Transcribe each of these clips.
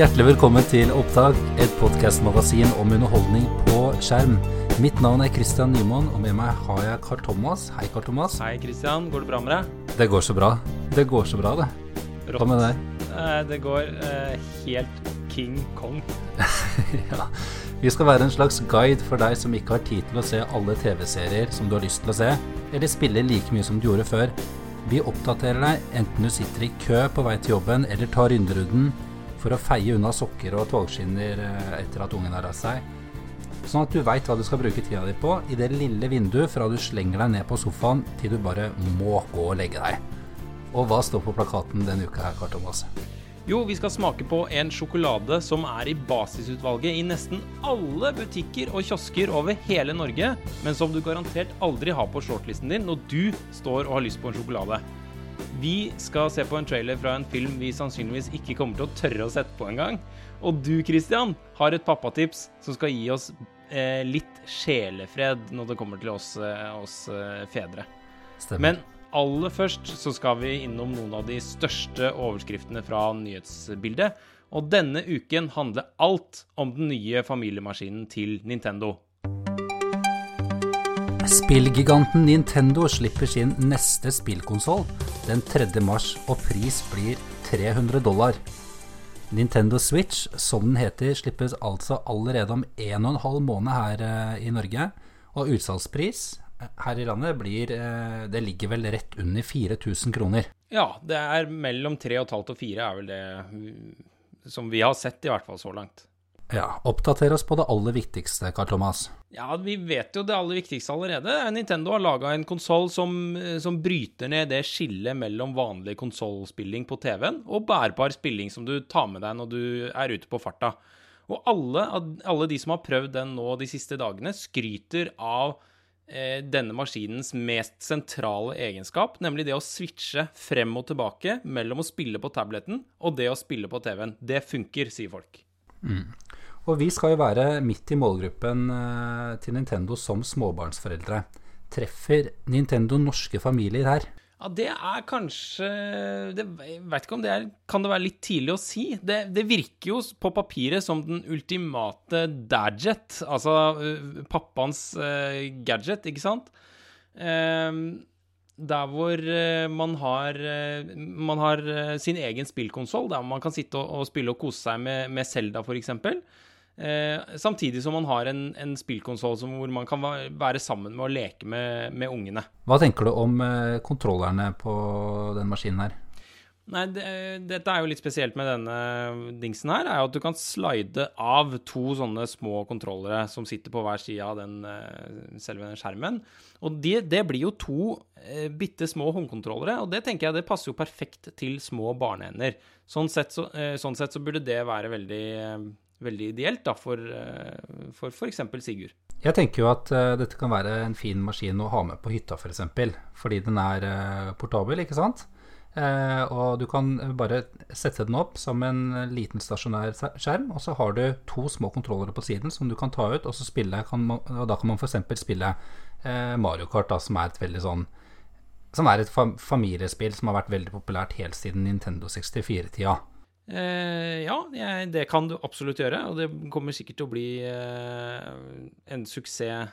Hjertelig velkommen til Opptak, et podkastmagasin om underholdning på skjerm. Mitt navn er Christian Nymoen, og med meg har jeg Carl Thomas. Hei, Carl Thomas. Hei, Christian. Går det bra med deg? Det går så bra. Det går så bra, det. Hva med deg? Eh, det går eh, helt King Kong. ja. Vi skal være en slags guide for deg som ikke har tid til å se alle TV-serier som du har lyst til å se, eller spille like mye som du gjorde før. Vi oppdaterer deg enten du sitter i kø på vei til jobben eller tar rynderunden for å feie unna sokker og togskinner eh, etter at ungen har reist seg. Sånn at du veit hva du skal bruke tida di på i det lille vinduet fra du slenger deg ned på sofaen til du bare må gå og legge deg. Og hva står på plakaten denne uka her, Karl Thomas? Jo, vi skal smake på en sjokolade som er i basisutvalget i nesten alle butikker og kiosker over hele Norge, men som du garantert aldri har på shortlisten din når du står og har lyst på en sjokolade. Vi skal se på en trailer fra en film vi sannsynligvis ikke kommer til å tørre å sette på engang. Og du, Christian, har et pappatips som skal gi oss eh, litt sjelefred når det kommer til oss, eh, oss eh, fedre. Stemmer. Men aller først så skal vi innom noen av de største overskriftene fra nyhetsbildet. Og denne uken handler alt om den nye familiemaskinen til Nintendo. Spillgiganten Nintendo slipper sin neste spillkonsoll den 3. mars, og pris blir 300 dollar. Nintendo Switch, som den heter, slippes altså allerede om 1 12 måned her eh, i Norge. Og utsalgspris eh, her i landet blir eh, Det ligger vel rett under 4000 kroner. Ja, det er mellom 3,5 og 4 er vel det mm, som vi har sett, i hvert fall så langt. Ja, Oppdater oss på det aller viktigste, Karl Thomas. Ja, vi vet jo det aller viktigste allerede. Nintendo har laga en konsoll som, som, bryter ned det skillet mellom vanlig konsollspilling på TV-en og bærbar spilling som du tar med deg når du er ute på farta. Og alle, alle de som har prøvd den nå de siste dagene, skryter av eh, denne maskinens mest sentrale egenskap, nemlig det å switche frem og tilbake mellom å spille på tableten og det å spille på TV-en. Det funker, sier folk. Mm. Og vi skal jo være midt i målgruppen eh, til Nintendo som småbarnsforeldre. Treffer Nintendo norske familier her? Ja, det er kanskje det, Jeg vet ikke om det er Kan det være litt tidlig å si? Det, det virker jo på papiret som den ultimate dadget. Altså uh, pappaens uh, gadget, ikke sant? Uh, der hvor man har, man har sin egen spillkonsoll, der man kan sitte og, og, spille og kose seg med, Selda, f.eks. Eh, samtidig som man har en, en spillkonsoll hvor man kan være sammen med å leke med, med ungene. Hva tenker du om eh, kontrollerne på den maskinen her? Nei, det, Dette er jo litt spesielt med denne dingsen her, er jo at du kan slide av to sånne små kontrollere som sitter på hver side av den, eh, selve den skjermen. Og det, det blir jo to eh, bitte små håndkontrollere, og det tenker jeg det passer jo perfekt til små barnehender. Sånn sett så, eh, sånn sett så burde det være veldig veldig ideelt da, for for f.eks. Sigurd. Jeg tenker jo at uh, dette kan være en fin maskin å ha med på hytta f.eks. For fordi den er uh, portabel, ikke sant. Uh, og du kan bare sette den opp som en liten stasjonær skjerm, og så har du to små kontrollere på siden som du kan ta ut, og, så spille, man, og da kan man f.eks. spille Mario Kart, da, som er et veldig sånn som er et familiespill som har vært veldig populært helt siden Nintendo 64-tida. Eh, ja, det kan du absolutt gjøre, og det kommer sikkert til å bli eh, en suksess,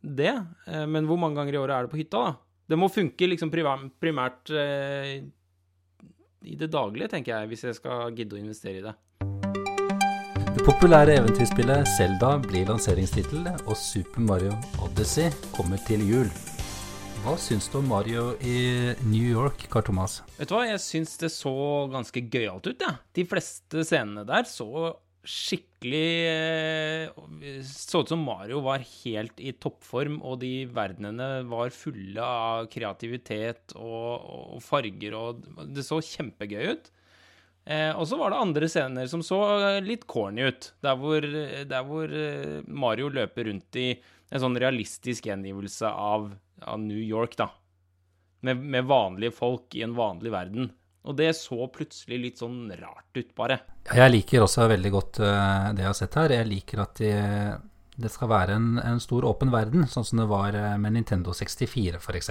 det. Eh, men hvor mange ganger i året er det på hytta, da? Det må funke liksom primært i det daglige, tenker jeg, hvis jeg skal gidde å investere i det. Det populære eventyrspillet Selda blir lanseringstittel, og Super Mario Odyssey kommer til jul. Hva syns du om Mario i New York, Carl Thomas? Vet du hva, jeg syns det så ganske gøyalt ut, jeg. Ja. De fleste scenene der så skikkelig eh, Så ut som Mario var helt i toppform, og de verdenene var fulle av kreativitet og, og farger, og det så kjempegøy ut. Eh, og så var det andre scener som så litt corny ut, der hvor, der hvor eh, Mario løper rundt i en sånn realistisk gjengivelse av av New York, da. Med, med, vanlige folk i en vanlig verden. Og det så plutselig litt sånn rart ut, bare. Jeg liker også veldig godt uh, det jeg har sett her. Jeg liker at de, det skal være en, en, stor åpen verden, sånn som det var eh, med Nintendo 64 f.eks.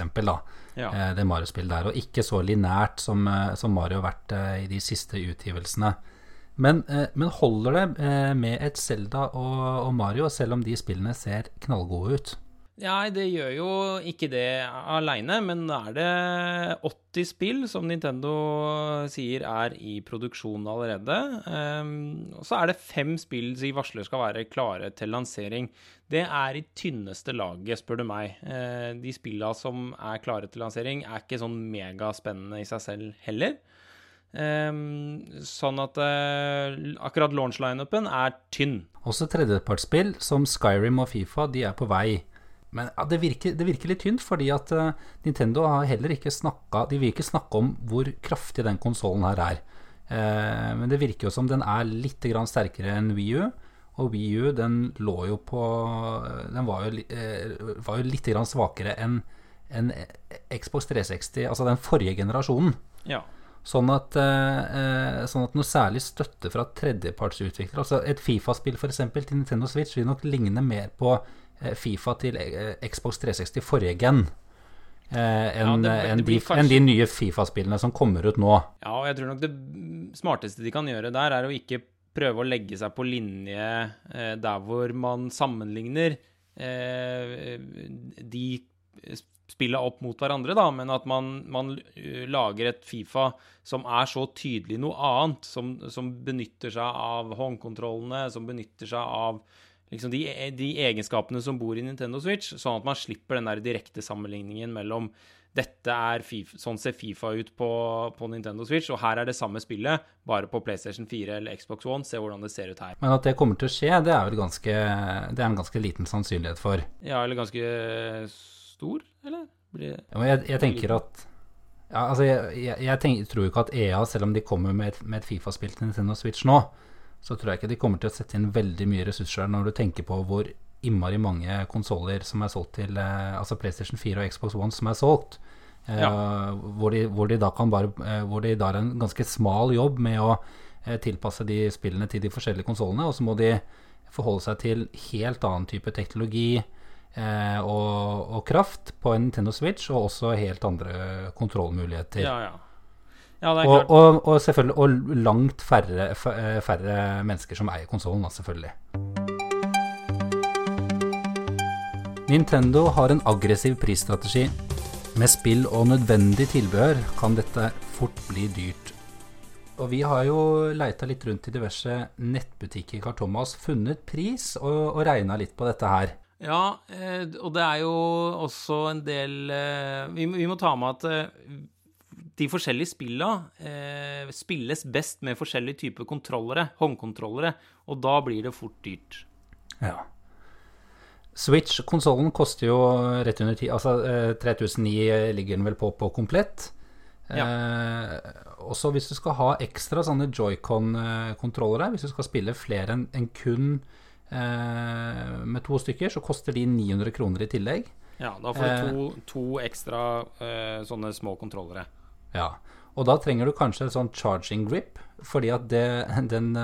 Ja. Uh, det Mario-spillet der. Og ikke så linært som, uh, som, Mario har vært i de siste utgivelsene. Men, eh, men holder det eh, med et Zelda og, og Mario, selv om de spillene ser knallgode ut? Nei, det gjør jo ikke det aleine, men er det 80 spill som Nintendo sier er i produksjon allerede. Um, og så er det fem spill de varsler skal være klare til lansering. Det er i tynneste laget, spør du meg. Uh, de spilla som er klare til lansering, er ikke sånn megaspennende i seg selv heller. Um, sånn at uh, akkurat launch-lineupen er tynn. Også tredjepartsspill som Skyrim og Fifa de er på vei. Men ja, det, virker, det, virker, litt tynt, fordi at uh, Nintendo har heller ikke snakka De vil ikke snakke om hvor kraftig den konsollen her er. Uh, men det virker jo som den er litt sterkere enn Wii U. Og Wii U den lå jo på Den var jo, uh, var jo litt svakere enn en Xbox 360, altså den forrige generasjonen. Ja. Sånn at, eh, sånn at, noe særlig støtte fra tredjepartsutviklere Altså et Fifa-spill f.eks. til Nintendo Switch vil nok ligne mer på eh, Fifa til eh, Xbox 360 forrige gen. Eh, enn ja, en de, en de, nye Fifa-spillene som kommer ut nå. Ja, og jeg tror nok det smarteste de kan gjøre der, er å ikke prøve å legge seg på linje eh, der hvor man sammenligner eh, de spilla opp mot hverandre, da, men at man, man, lager et Fifa som er så tydelig noe annet, som, som benytter seg av håndkontrollene, som benytter seg av liksom de, de, egenskapene som bor i Nintendo Switch, sånn at man slipper den der direkte sammenligningen mellom dette er FIFA, Sånn ser Fifa ut på, på, Nintendo Switch, og her er det samme spillet, bare på PlayStation 4 eller Xbox One. Se hvordan det ser ut her. Men at det kommer til å skje, det er vel ganske Det er en ganske liten sannsynlighet for. Ja, eller ganske stor, eller? Blir, ja, jeg, jeg, tenker at ja, altså jeg, jeg, jeg tenker, tror ikke at EA, selv om de kommer med et, et Fifa-spill til Nintendo Switch nå, så tror jeg ikke de kommer til å sette inn veldig mye ressurser når du tenker på hvor innmari mange konsoller som er solgt til eh, Altså PlayStation 4 og Xbox One som er solgt. Eh, ja. hvor, de, hvor, de, da kan bare eh, Hvor de da har en ganske smal jobb med å tilpasse de spillene til de forskjellige konsollene, og så må de forholde seg til helt annen type teknologi og, og, kraft på en Nintendo Switch, og også helt andre kontrollmuligheter. Ja, ja. Ja, og, og, og, selvfølgelig Og langt færre, færre mennesker som eier konsollen, selvfølgelig. Nintendo har en aggressiv prisstrategi. Med spill og nødvendig tilbehør kan dette fort bli dyrt. Og vi har jo leita litt rundt i diverse nettbutikker, Karl Thomas, funnet pris og, og regna litt på dette her. Ja, eh, og det er jo også en del eh, Vi, må ta med at eh, de forskjellige spilla spilles best med forskjellige typer kontrollere, håndkontrollere, og da blir det fort dyrt. Ja. Switch-konsollen koster jo rett under 10 Altså 3009 ligger den vel på på komplett. Ja. Eh, også hvis du skal ha ekstra sånne joycon-kontrollere, hvis du skal spille flere enn en kun Eh, med to stykker så koster de 900 kroner i tillegg. Ja, da får du eh, to, to ekstra eh, sånne små kontrollere. Ja, og da trenger du kanskje en sånn charging grip, fordi at det, den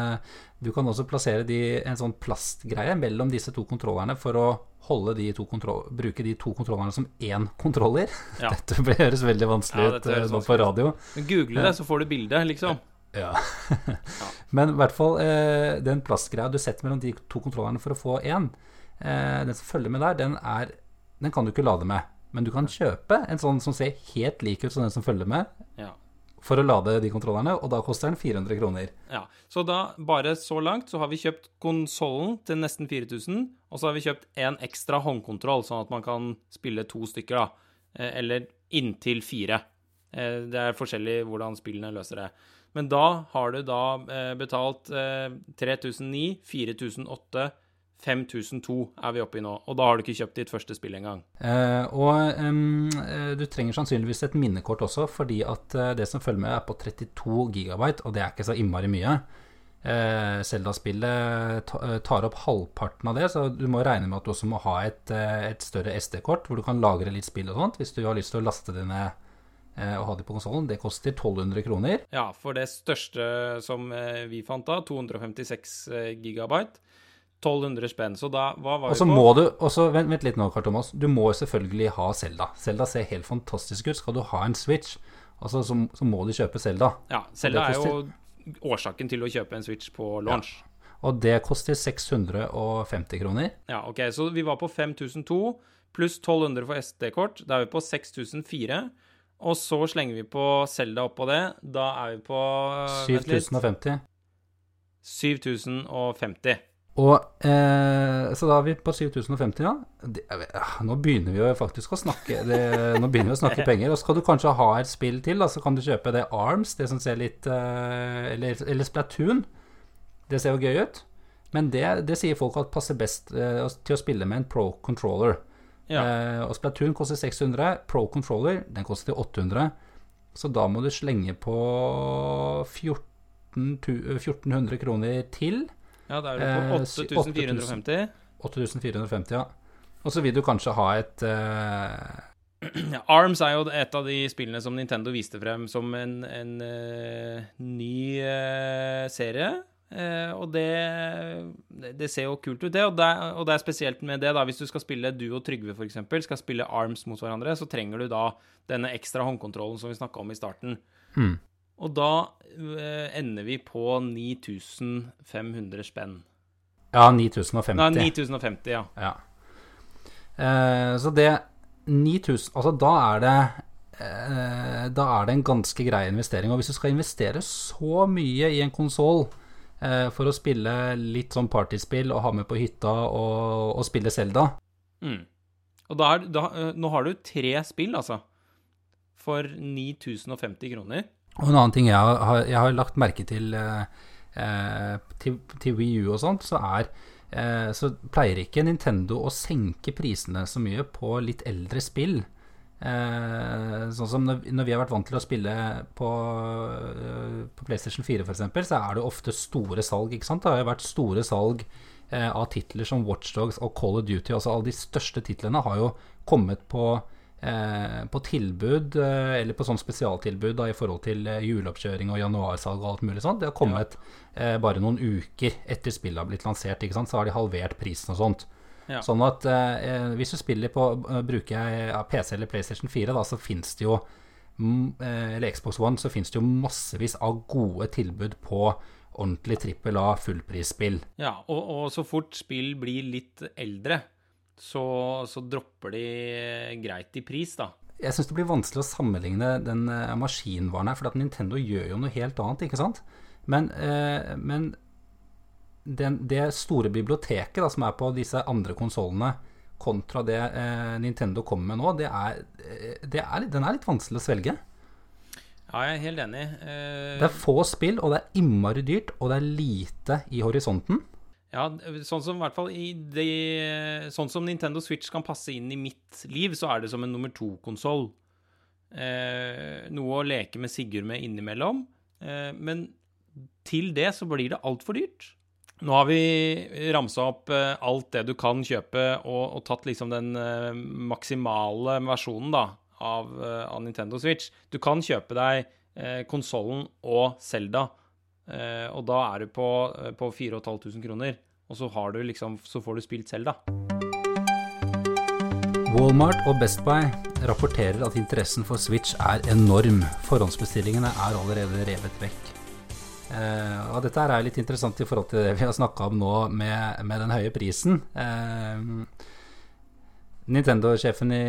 Du kan også plassere de, en sånn plastgreie mellom disse to kontrollerne for å de bruke de to kontrollerne som én kontroller. Ja. Dette høres veldig vanskelig ja, ut nå på radio. Google det, så får du bildet, liksom. Ja. Men i hvert fall eh, den plastgreia du setter mellom de to kontrollerne for å få én, eh, den som følger med der, den, er, den kan du ikke lade med. Men du kan kjøpe en sånn som ser helt lik ut som den som følger med, ja. for å lade de kontrollerne, og da koster den 400 kroner. Ja, Så da, bare så langt, så har vi kjøpt konsollen til nesten 4000, og så har vi kjøpt en ekstra håndkontroll, sånn at man kan spille to stykker, da. Eh, eller inntil fire. Eh, det er forskjellig hvordan spillene løser det. Men da har du da eh, betalt eh, 3009, 4008, 5002 er vi oppe i nå. Og da har du ikke kjøpt ditt første spill engang. Eh, og um, du trenger sannsynligvis et minnekort også, fordi at uh, det som følger med, er på 32 gigabyte, og det er ikke så innmari mye. Zelda-spillet uh, tar opp halvparten av det, så du må regne med at du også må ha et, uh, et større SD-kort hvor du kan lagre litt spill og sånt, hvis du har lyst til å laste det ned Eh, å ha de på konsollen. Det koster 1200 kroner. Ja, for det største som eh, vi fant da, 256 eh, gigabyte. 1200 spenn. Så da hva var vi på? Må du, også, vent, vent, litt nå, Karl Thomas. Du må selvfølgelig ha Selda. Selda ser helt fantastisk ut. Skal du ha en Switch, altså, så, så må du kjøpe Selda. Ja, Selda er jo årsaken til å kjøpe en Switch på launch. Og det koster 650 kroner. Ja, ok, så vi var på 5002 pluss 1200 for SD-kort. Da er vi på 6004. Og så slenger vi på Selda oppå det. Da er vi på 7050. 7050. Og eh, Så da er vi på 7050, ja. Det, ja. vet, ah, nå begynner vi jo faktisk å snakke det, Nå begynner vi å snakke penger. Og skal du kanskje ha et spill til, da, så kan du kjøpe det Arms, det som ser litt eh, eller, eller Splatoon. Det ser jo gøy ut. Men det, det sier folk at passer best eh, til å spille med en pro controller. Ja. Eh, og Splatoon koster 600. Pro controller den koster 800. Så da må du slenge på 14, 1400 kroner til. Ja, da er du på Eh, 8450. 8450, ja. Og så vil du kanskje ha et uh... Arms er jo et av de spillene som Nintendo viste frem som en, en uh, ny uh, serie. Og det, det, ser jo kult ut, det. Og, det. og det er spesielt med det, da. Hvis du skal spille du og Trygve, f.eks., skal spille Arms mot hverandre, så trenger du da denne ekstra håndkontrollen som vi snakka om i starten. hmm. Og da eh, ender vi på 9500 spenn. Ja, 9050. Nei, 9050, ja. Ja. Eh, så det 9000 Altså, da er det eh, Da er det en ganske grei investering. Og hvis du skal investere så mye i en konsoll eh, for å spille litt sånn partyspill og ha med på hytta og, og spille Selda Mm. Og da er, da, eh, nå har du tre spill, altså. For 9050 kroner. Og en annen ting jeg har, jeg har lagt merke til eh, eh, til, til Wii U og sånt, så er eh, Så pleier ikke Nintendo å senke prisene så mye på litt eldre spill. Eh, sånn som når, vi har vært vant til å spille på, eh, på PlayStation 4 f.eks., så er det ofte store salg. ikke sant? Det har jo vært store salg eh, av titler som Watchdogs og Call of Duty. altså Alle de største titlene har jo kommet på på tilbud, eh, eller på sånn spesialtilbud da, i forhold til eh, juleoppkjøring og januarsalg og alt mulig sånt. Det har kommet eh, bare noen uker etter spillet har blitt lansert, så har de halvert prisen og sånt. Ja. Sånn at eh, hvis du spiller på eh, Bruker jeg ja, PC eller PlayStation 4, da, så fins det jo mm, eh, Eller Xbox One, så fins det jo massevis av gode tilbud på ordentlig trippel A fullprisspill. Ja, og, og så fort spill blir litt eldre, så, så dropper de greit i pris, da. jeg syns det blir vanskelig å sammenligne den eh, maskinvaren her, for at Nintendo gjør jo noe helt annet, ikke sant? Men, eh, men den, det store biblioteket da, som er på disse andre konsollene, kontra det eh, Nintendo kommer med nå, det er, eh, det er, den er litt vanskelig å svelge. Ja, jeg er helt enig. Eh, Det er få spill, og det er innmari dyrt, og det er lite i horisonten. Ja, sånn som det, Sånn som Nintendo Switch kan passe inn i mitt liv, så er det som en nummer to-konsoll. Eh, noe å leke med Sigurd med innimellom. Eh, men til det så blir det altfor dyrt. Nå har vi ramsa opp eh, alt det du kan kjøpe, og, og tatt liksom den eh, maksimale versjonen da, av, eh, av Nintendo Switch. Du kan kjøpe deg eh, konsollen og Zelda, eh, og da er du på, på 4500 kroner. Og så, har du liksom, så får du spilt Zelda. Walmart og Best Buy rapporterer at interessen for Switch er enorm. Forhåndsbestillingene er allerede revet vekk. Eh, og dette er litt interessant i forhold til det vi har snakka om nå med, med den høye prisen. Eh, Nintendo-sjefen i,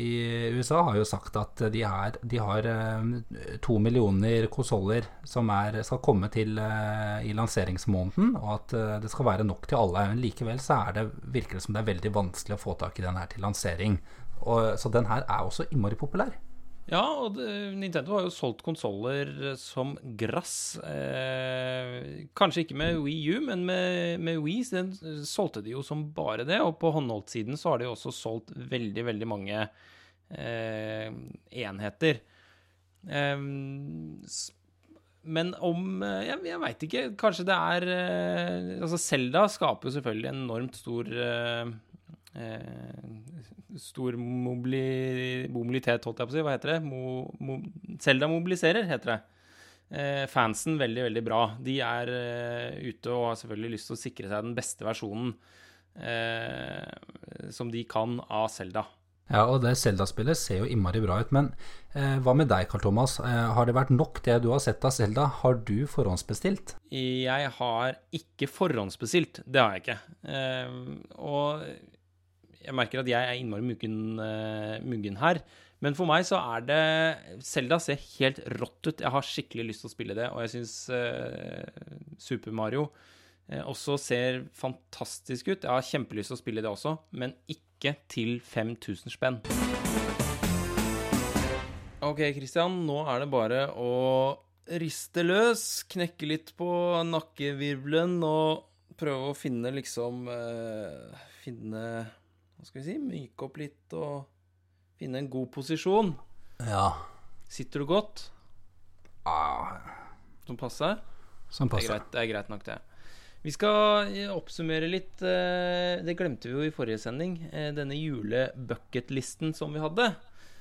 i USA har jo sagt at de, er, de har eh, to millioner konsoller som er, skal komme til eh, i lanseringsmåneden, og at eh, det skal være nok til alle. Men likevel så er det, virker det som det er veldig vanskelig å få tak i den her til lansering. Og, så den her er også innmari populær. Ja, og Nintendo har jo solgt konsoller som grass. Eh, kanskje ikke med Wii U, men med, med Wii den solgte de jo som bare det. Og på håndholdtsiden så har de også solgt veldig, veldig mange eh, enheter. Eh, men om eh, Jeg, jeg veit ikke. Kanskje det er eh, Altså, Selda skaper jo selvfølgelig en enormt stor eh, eh, Stor mobili, mobilitet, holdt jeg på å si. Hva heter det? Mo, mo, Zelda mobiliserer, heter det. Eh, fansen veldig, veldig bra. De er eh, ute og har selvfølgelig lyst til å sikre seg den beste versjonen som de kan av Zelda. Ja, og det Zelda-spillet ser jo innmari bra ut. Men eh, hva med deg, Carl Thomas? Eh, har det vært nok det du har sett av Zelda? Har du forhåndsbestilt? Jeg har ikke forhåndsbestilt. Det har jeg ikke. Eh, og jeg merker at jeg er innmari muggen, eh, muggen her. Men for meg så er det Selda ser helt rått ut. Jeg har skikkelig lyst til å spille det, og jeg syns eh, Super Mario eh, også ser fantastisk ut. Jeg har kjempelyst til å spille det også, men ikke til 5000 spenn. OK, Christian, nå er det bare å riste løs, knekke litt på nakkevirvelen og prøve å finne liksom eh, Finne Hva skal vi si Myke opp litt og finne en god posisjon. Ja. Sitter du godt? Ah, Som passer? som Det er, greit, det er greit nok, det. Vi skal eh, oppsummere litt eh, Det glemte vi jo i forrige sending. eh, Denne julebucketlisten som vi hadde.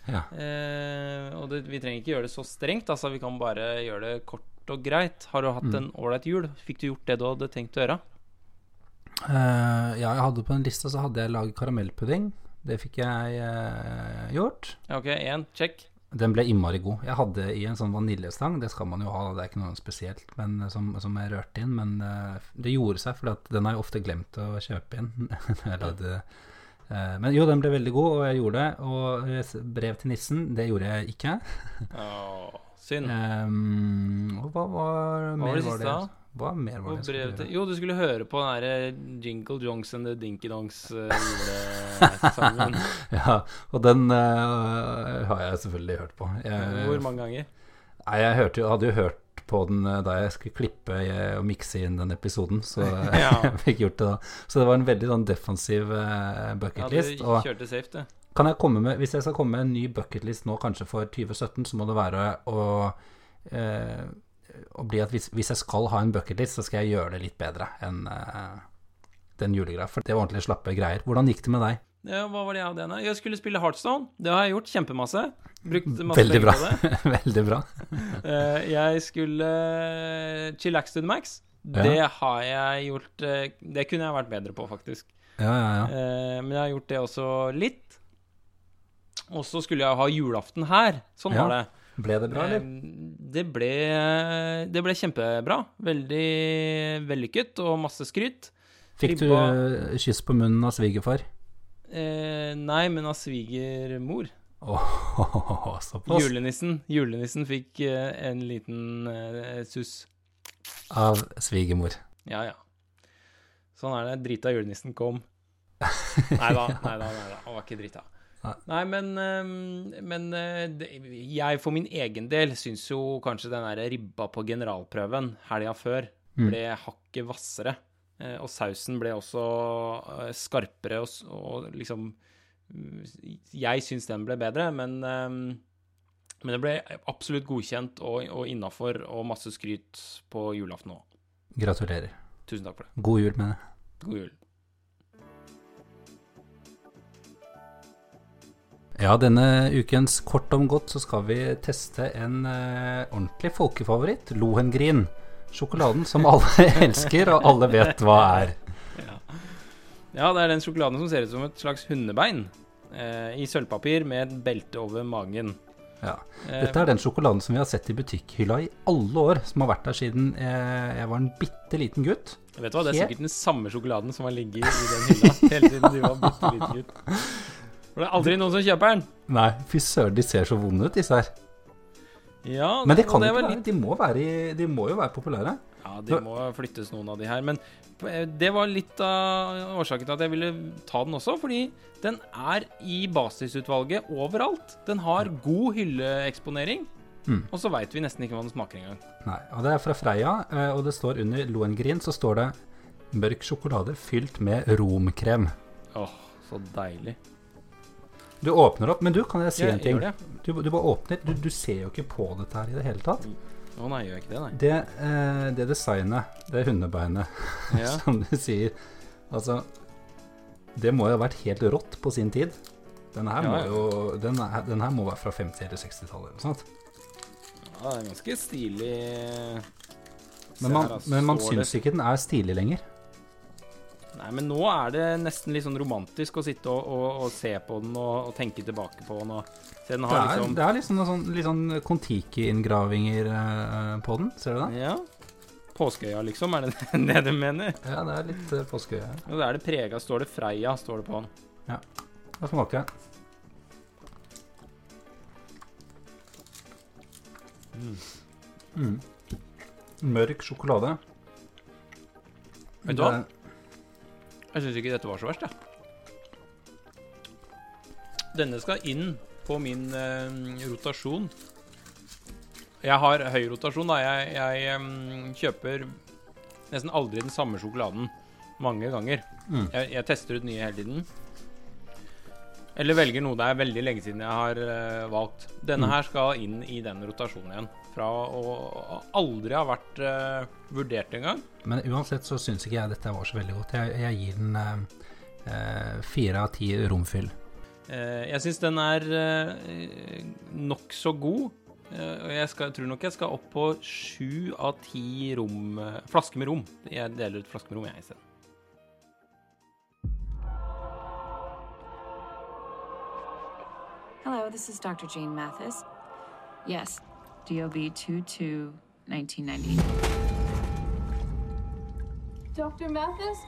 Ja. Og det, vi trenger ikke gjøre det så strengt, altså. Vi kan bare gjøre det kort og greit. Har du hatt en ålreit jul? Fikk du gjort det du hadde tenkt å gjøre? Uh, ja, jeg hadde på en liste så hadde jeg laget karamellpudding. Det fikk jeg uh, gjort. OK, én, check. Den ble innmari god. Jeg hadde i en sånn vaniljestang, det skal man jo ha, det er ikke noe spesielt men, eh, som, som jeg rørte inn. Men uh, det gjorde seg, for den har jeg ofte glemt å kjøpe inn. eh, men jo, den ble veldig god, og jeg gjorde det. Og brev til nissen, det gjorde jeg ikke. Åh, synd. Um, og hva var Hva var det var siste, det? Hva mer var det jeg skulle gjøre? Jo, du skulle høre på den derre Jingle Jongs and the Dinky Dongs eh, julesangen. Ja, og den uh, har jeg selvfølgelig hørt på. Jeg, Hvor mange ganger? Nei, jeg hørte hadde jo hørt på den eh, da jeg skulle klippe eh, og mikse inn den episoden, så Ja. jeg fikk gjort det da. Så det var en veldig sånn defensiv uh, Ja, bucketlist. du kjørte safe, du. kan jeg komme med, hvis jeg skal komme med en ny bucketlist nå, kanskje for 2017, så må det være å, eh, å bli at hvis, hvis jeg skal ha en bucketlist, så skal jeg gjøre det litt bedre enn uh, den julegreia. For det var ordentlig slappe greier. Hvordan gikk det med deg? Ja, hva var det jeg hadde igjen? Jeg skulle spille Heartstone. Det har jeg gjort kjempemasse. Brukt masse Veldig bra. på det. Veldig bra. Eh, jeg skulle uh, chillax to the max. Ja. Det har jeg gjort eh, Det kunne jeg vært bedre på, faktisk. Ja, ja, ja. Eh, men jeg har gjort det også litt. Og så skulle jeg ha julaften her. Sånn var det. Ble det bra, eller? Det ble, det ble kjempebra. Veldig vellykket og masse skryt. Fikk du ribba- eh, kyss på munnen av svigerfar? Eh, nei, men av svigermor. Åh, såpass. Julenissen, julenissen fikk eh, en liten eh, suss. Av svigermor. Ja, ja. Sånn er det. Drita julenissen kom. Nei da, nei da. Nei da. Han var ikke drita. Nei. Men, eh, men eh, det, jeg for min egen del syns jo kanskje den der ribba på generalprøven helga før Mm. ble hakket hvassere. Eh, Og sausen ble også eh, skarpere og, og liksom mm, Jeg syns den ble bedre, men eh, men det ble absolutt godkjent og, og innafor og masse skryt på julaften òg. Gratulerer. Tusen takk for det. God jul, med det. God jul. Ja, denne ukens Kort om godt så skal vi teste en eh, ordentlig folkefavoritt, Lohengrin. Sjokoladen som alle elsker, og alle vet hva er. Ja, det er den sjokoladen som ser ut som et slags hundebein. Eh, I sølvpapir med et belte over magen. Ja. Eh, Dette er den sjokoladen som vi har sett i butikkhylla i alle år, som har vært der siden eh, jeg var en bitte liten gutt. vet du hva, Det er sikkert den samme sjokoladen som har ligget i den hylla hele siden du var bitte liten gutt. For det er aldri noen som kjøper den. Nei, fy søren, de ser så vonde ut, disse her. Ja, Men det kan det ikke være. litt De må, være i, de må jo være populære. Ja, de må flyttes noen av de her. Men det var litt av årsaken til at jeg ville ta den også. Fordi den er i basisutvalget overalt. Den har god hylleeksponering. Mm. Og så veit vi nesten ikke hva den smaker engang. Nei, og Det er fra Freia, eh, og det står under Lohengrin så står det mørk sjokolade fylt med romkrem. Åh, så deilig. Du åpner opp, men du, kan jeg si Ja, en ting? Du, du bare åpner. Du, du ser jo ikke på dette her i det hele tatt. Å nei, gjør jeg ikke det, nei. Det, eh, det designet, det hundebeinet, Ja. som du sier Altså, det må jo ha vært helt rått på sin tid. Den her, Ja, må jo, den, er, den her må være fra 50- eller 60-tallet eller noe sånt. ja, det er ganske stilig. Men man, men man syns ikke den er stilig lenger. Nei, men nå er det nesten litt sånn romantisk å sitte og, og, og se på den og, og, tenke tilbake på den. Se den har det, er, liksom Det er liksom sånn, litt sånn Kon-Tiki-inngravinger uh, på den, ser du det? Ja. Påskeøya, liksom? Er det det du mener? Ja, det er litt uh, påskeøya. Og da er det prega, står det Freia, står det på den. Ja. Da smaker jeg. Mm. Mm. Mørk sjokolade. Vet du hva? Jeg syns ikke dette var så verst, jeg. Denne skal inn på min eh, rotasjon. Jeg har høy rotasjon, da. Jeg, jeg um, kjøper nesten aldri den samme sjokoladen mange ganger. Mm. Jeg, jeg, tester ut nye hele tiden. Eller velger noe det er veldig lenge siden jeg har uh, valgt. Denne mm. her skal inn i den rotasjonen igjen fra å aldri ha vært uh, vurdert engang. Men uansett så syns ikke jeg dette var så veldig godt. Jeg, jeg gir den uh, fire av ti romfyll. Uh, jeg syns den er uh, nokså god. og jeg, skal, jeg, tror nok jeg skal opp på sju av ti rom flasker med rom. Jeg deler ut flasker med rom, jeg, isteden. Hello, this is Dr. Jean Mathis. Yes, DOB 22 1990. Dr. Mathis?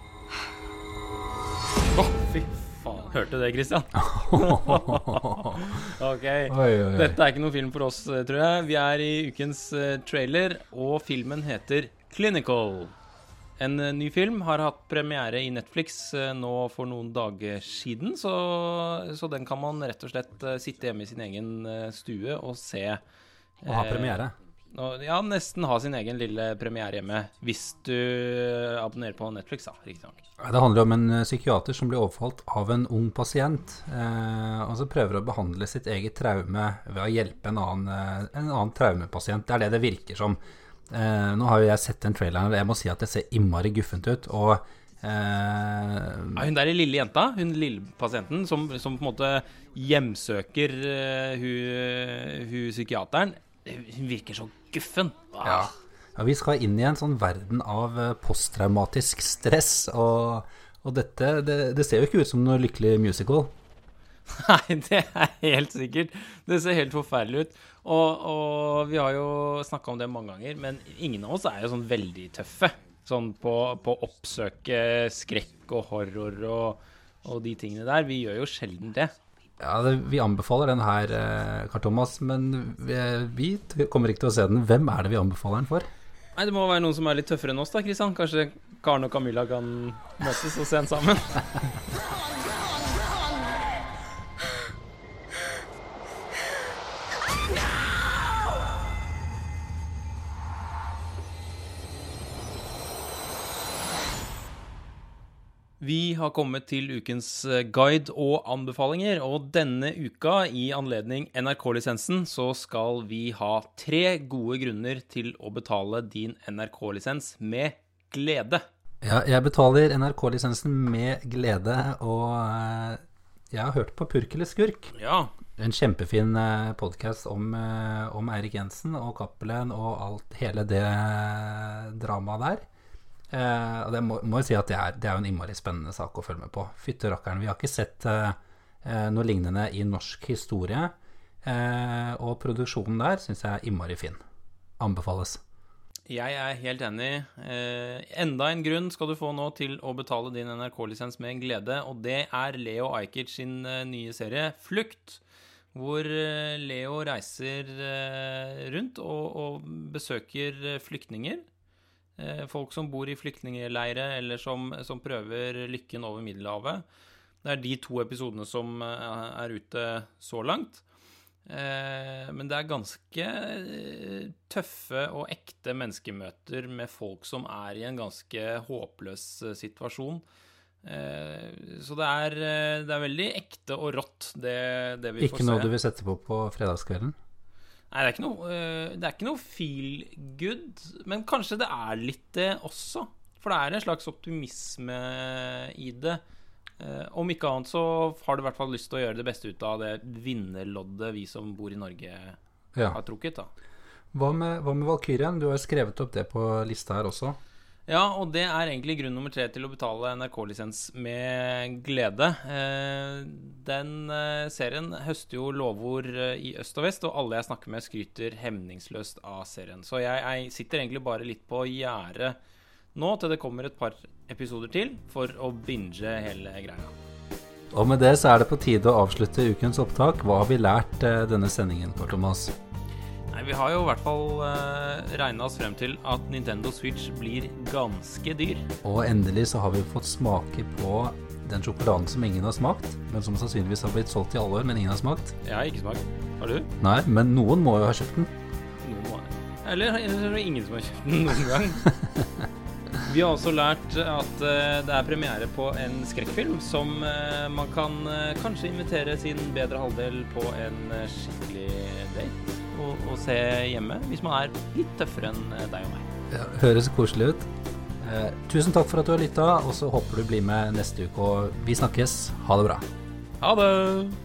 Å, oh, fy faen. Hørte du det, Christian? ok. Oi, oi, oi. Dette er ikke noen film for oss, eh, tror jeg. Vi er i ukens uh, trailer, og filmen heter Clinical. En uh, ny film har hatt premiere i Netflix nå for noen dager siden. Så, så, den kan man rett og slett sitte hjemme i sin egen stue og se og ha premiere? Eh, ja, nesten ha sin egen lille premiere hjemme. Hvis du abonnerer på Netflix, da. Riktignok. Det handler om en eh, psykiater som blir overfalt av en ung pasient. Eh, og så prøver å behandle sitt eget traume ved å hjelpe en annen, eh, en annen traumepasient. Det er det det virker som. Eh, nå har jo jeg sett den traileren, og jeg må si at det ser innmari guffent ut. Og Uh, hun der lille jenta, hun lille pasienten, som, som på en måte hjemsøker uh, hun, hun, psykiateren, hun virker så guffen. Ja. ja. Vi skal inn i en sånn verden av eh, posttraumatisk stress, og, og dette det, det, ser jo ikke ut som noe lykkelig musical. Nei, det er helt sikkert. Det ser helt forferdelig ut. Og, og vi har jo snakka om det mange ganger, men ingen av oss er jo sånn veldig tøffe. Sånn på, å oppsøke skrekk og horror og, og de tingene der. Vi gjør jo sjelden det. Ja, det, Vi anbefaler den her, eh, Karl Thomas, men vi, vi, kommer ikke til å se den. Hvem er det vi anbefaler den for? Nei, Det må være noen som er litt tøffere enn oss, da, Kristian. Kanskje Karen og Camilla kan møtes og se den sammen? Vi har kommet til ukens eh, guide og anbefalinger, og denne uka, i anledning NRK-lisensen, så skal vi ha tre gode grunner til å betale din NRK-lisens med glede. Ja, jeg betaler NRK-lisensen med glede, og eh, jeg har hørt på Purk eller skurk. Ja. En kjempefin eh, podkast om, om Eirik Jensen og Cappelen og alt, hele det dramaet der. Eh, og det må, må jeg si at det er, det er en innmari spennende sak å følge med på. Fytte. Vi har ikke sett eh, eh, noe lignende i norsk historie. Eh, og produksjonen der syns jeg er innmari fin. Anbefales. Jeg er helt enig. Eh, enda en grunn skal du få nå til å betale din NRK-lisens med glede, og det er Leo Ajkic sin eh, nye serie Flukt. Hvor Leo reiser rundt og, og besøker flyktninger folk som bor i flyktningleire, eller som, som, prøver lykken over Middelhavet. Det er de to episodene som eh, er ute så langt. Eh, men det er ganske tøffe og ekte menneskemøter med folk som er i en ganske håpløs situasjon. Så det er, det er veldig ekte og rått, det, det vi Ikke får se. Ikke noe du vil sette på på fredagskvelden? Nei, det er ikke noe, uh, det er ikke noe feel good, men kanskje det er litt det også. For det er en slags optimisme i det. Uh, om ikke annet så har du i hvert fall lyst til å gjøre det beste ut av det vinnerloddet vi som bor i Norge, ja. har trukket. da Hva med, hva med Valkyrien? Du har jo skrevet opp det på lista her også. Ja, og det er egentlig grunn nummer tre til å betale NRK-lisens med glede. Eh, den eh, serien høster jo lovord eh, i øst og vest, og alle jeg snakker med, skryter hemningsløst av serien. Så jeg, jeg sitter egentlig bare litt på gjerdet nå til det kommer et par episoder til for å binge hele greia. Og med det så er det på tide å avslutte ukens opptak. Hva har vi lært denne sendingen, Karl Thomas? Vi har jo i hvert fall uh, regna oss frem til at Nintendo Switch blir ganske dyr. Og endelig så har vi fått smake på den sjokoladen som ingen har smakt, men som sannsynligvis har blitt solgt i alle år, men ingen har smakt. Jeg har ikke smakt. Har du? Nei, men noen må jo ha kjøpt den. Noen må Eller eller er det ingen som har kjøpt den noen gang? Vi har også lært at eh, det er premiere på en skrekkfilm som eh, man kan eh, kanskje invitere sin bedre halvdel på en eh, skikkelig date og, å se hjemme, hvis man er litt tøffere enn eh, deg og meg. Ja, høres koselig ut. Eh, tusen takk for at du har lytta, og så håper du blir med neste uke. Og vi snakkes. Ha det bra. Ha det!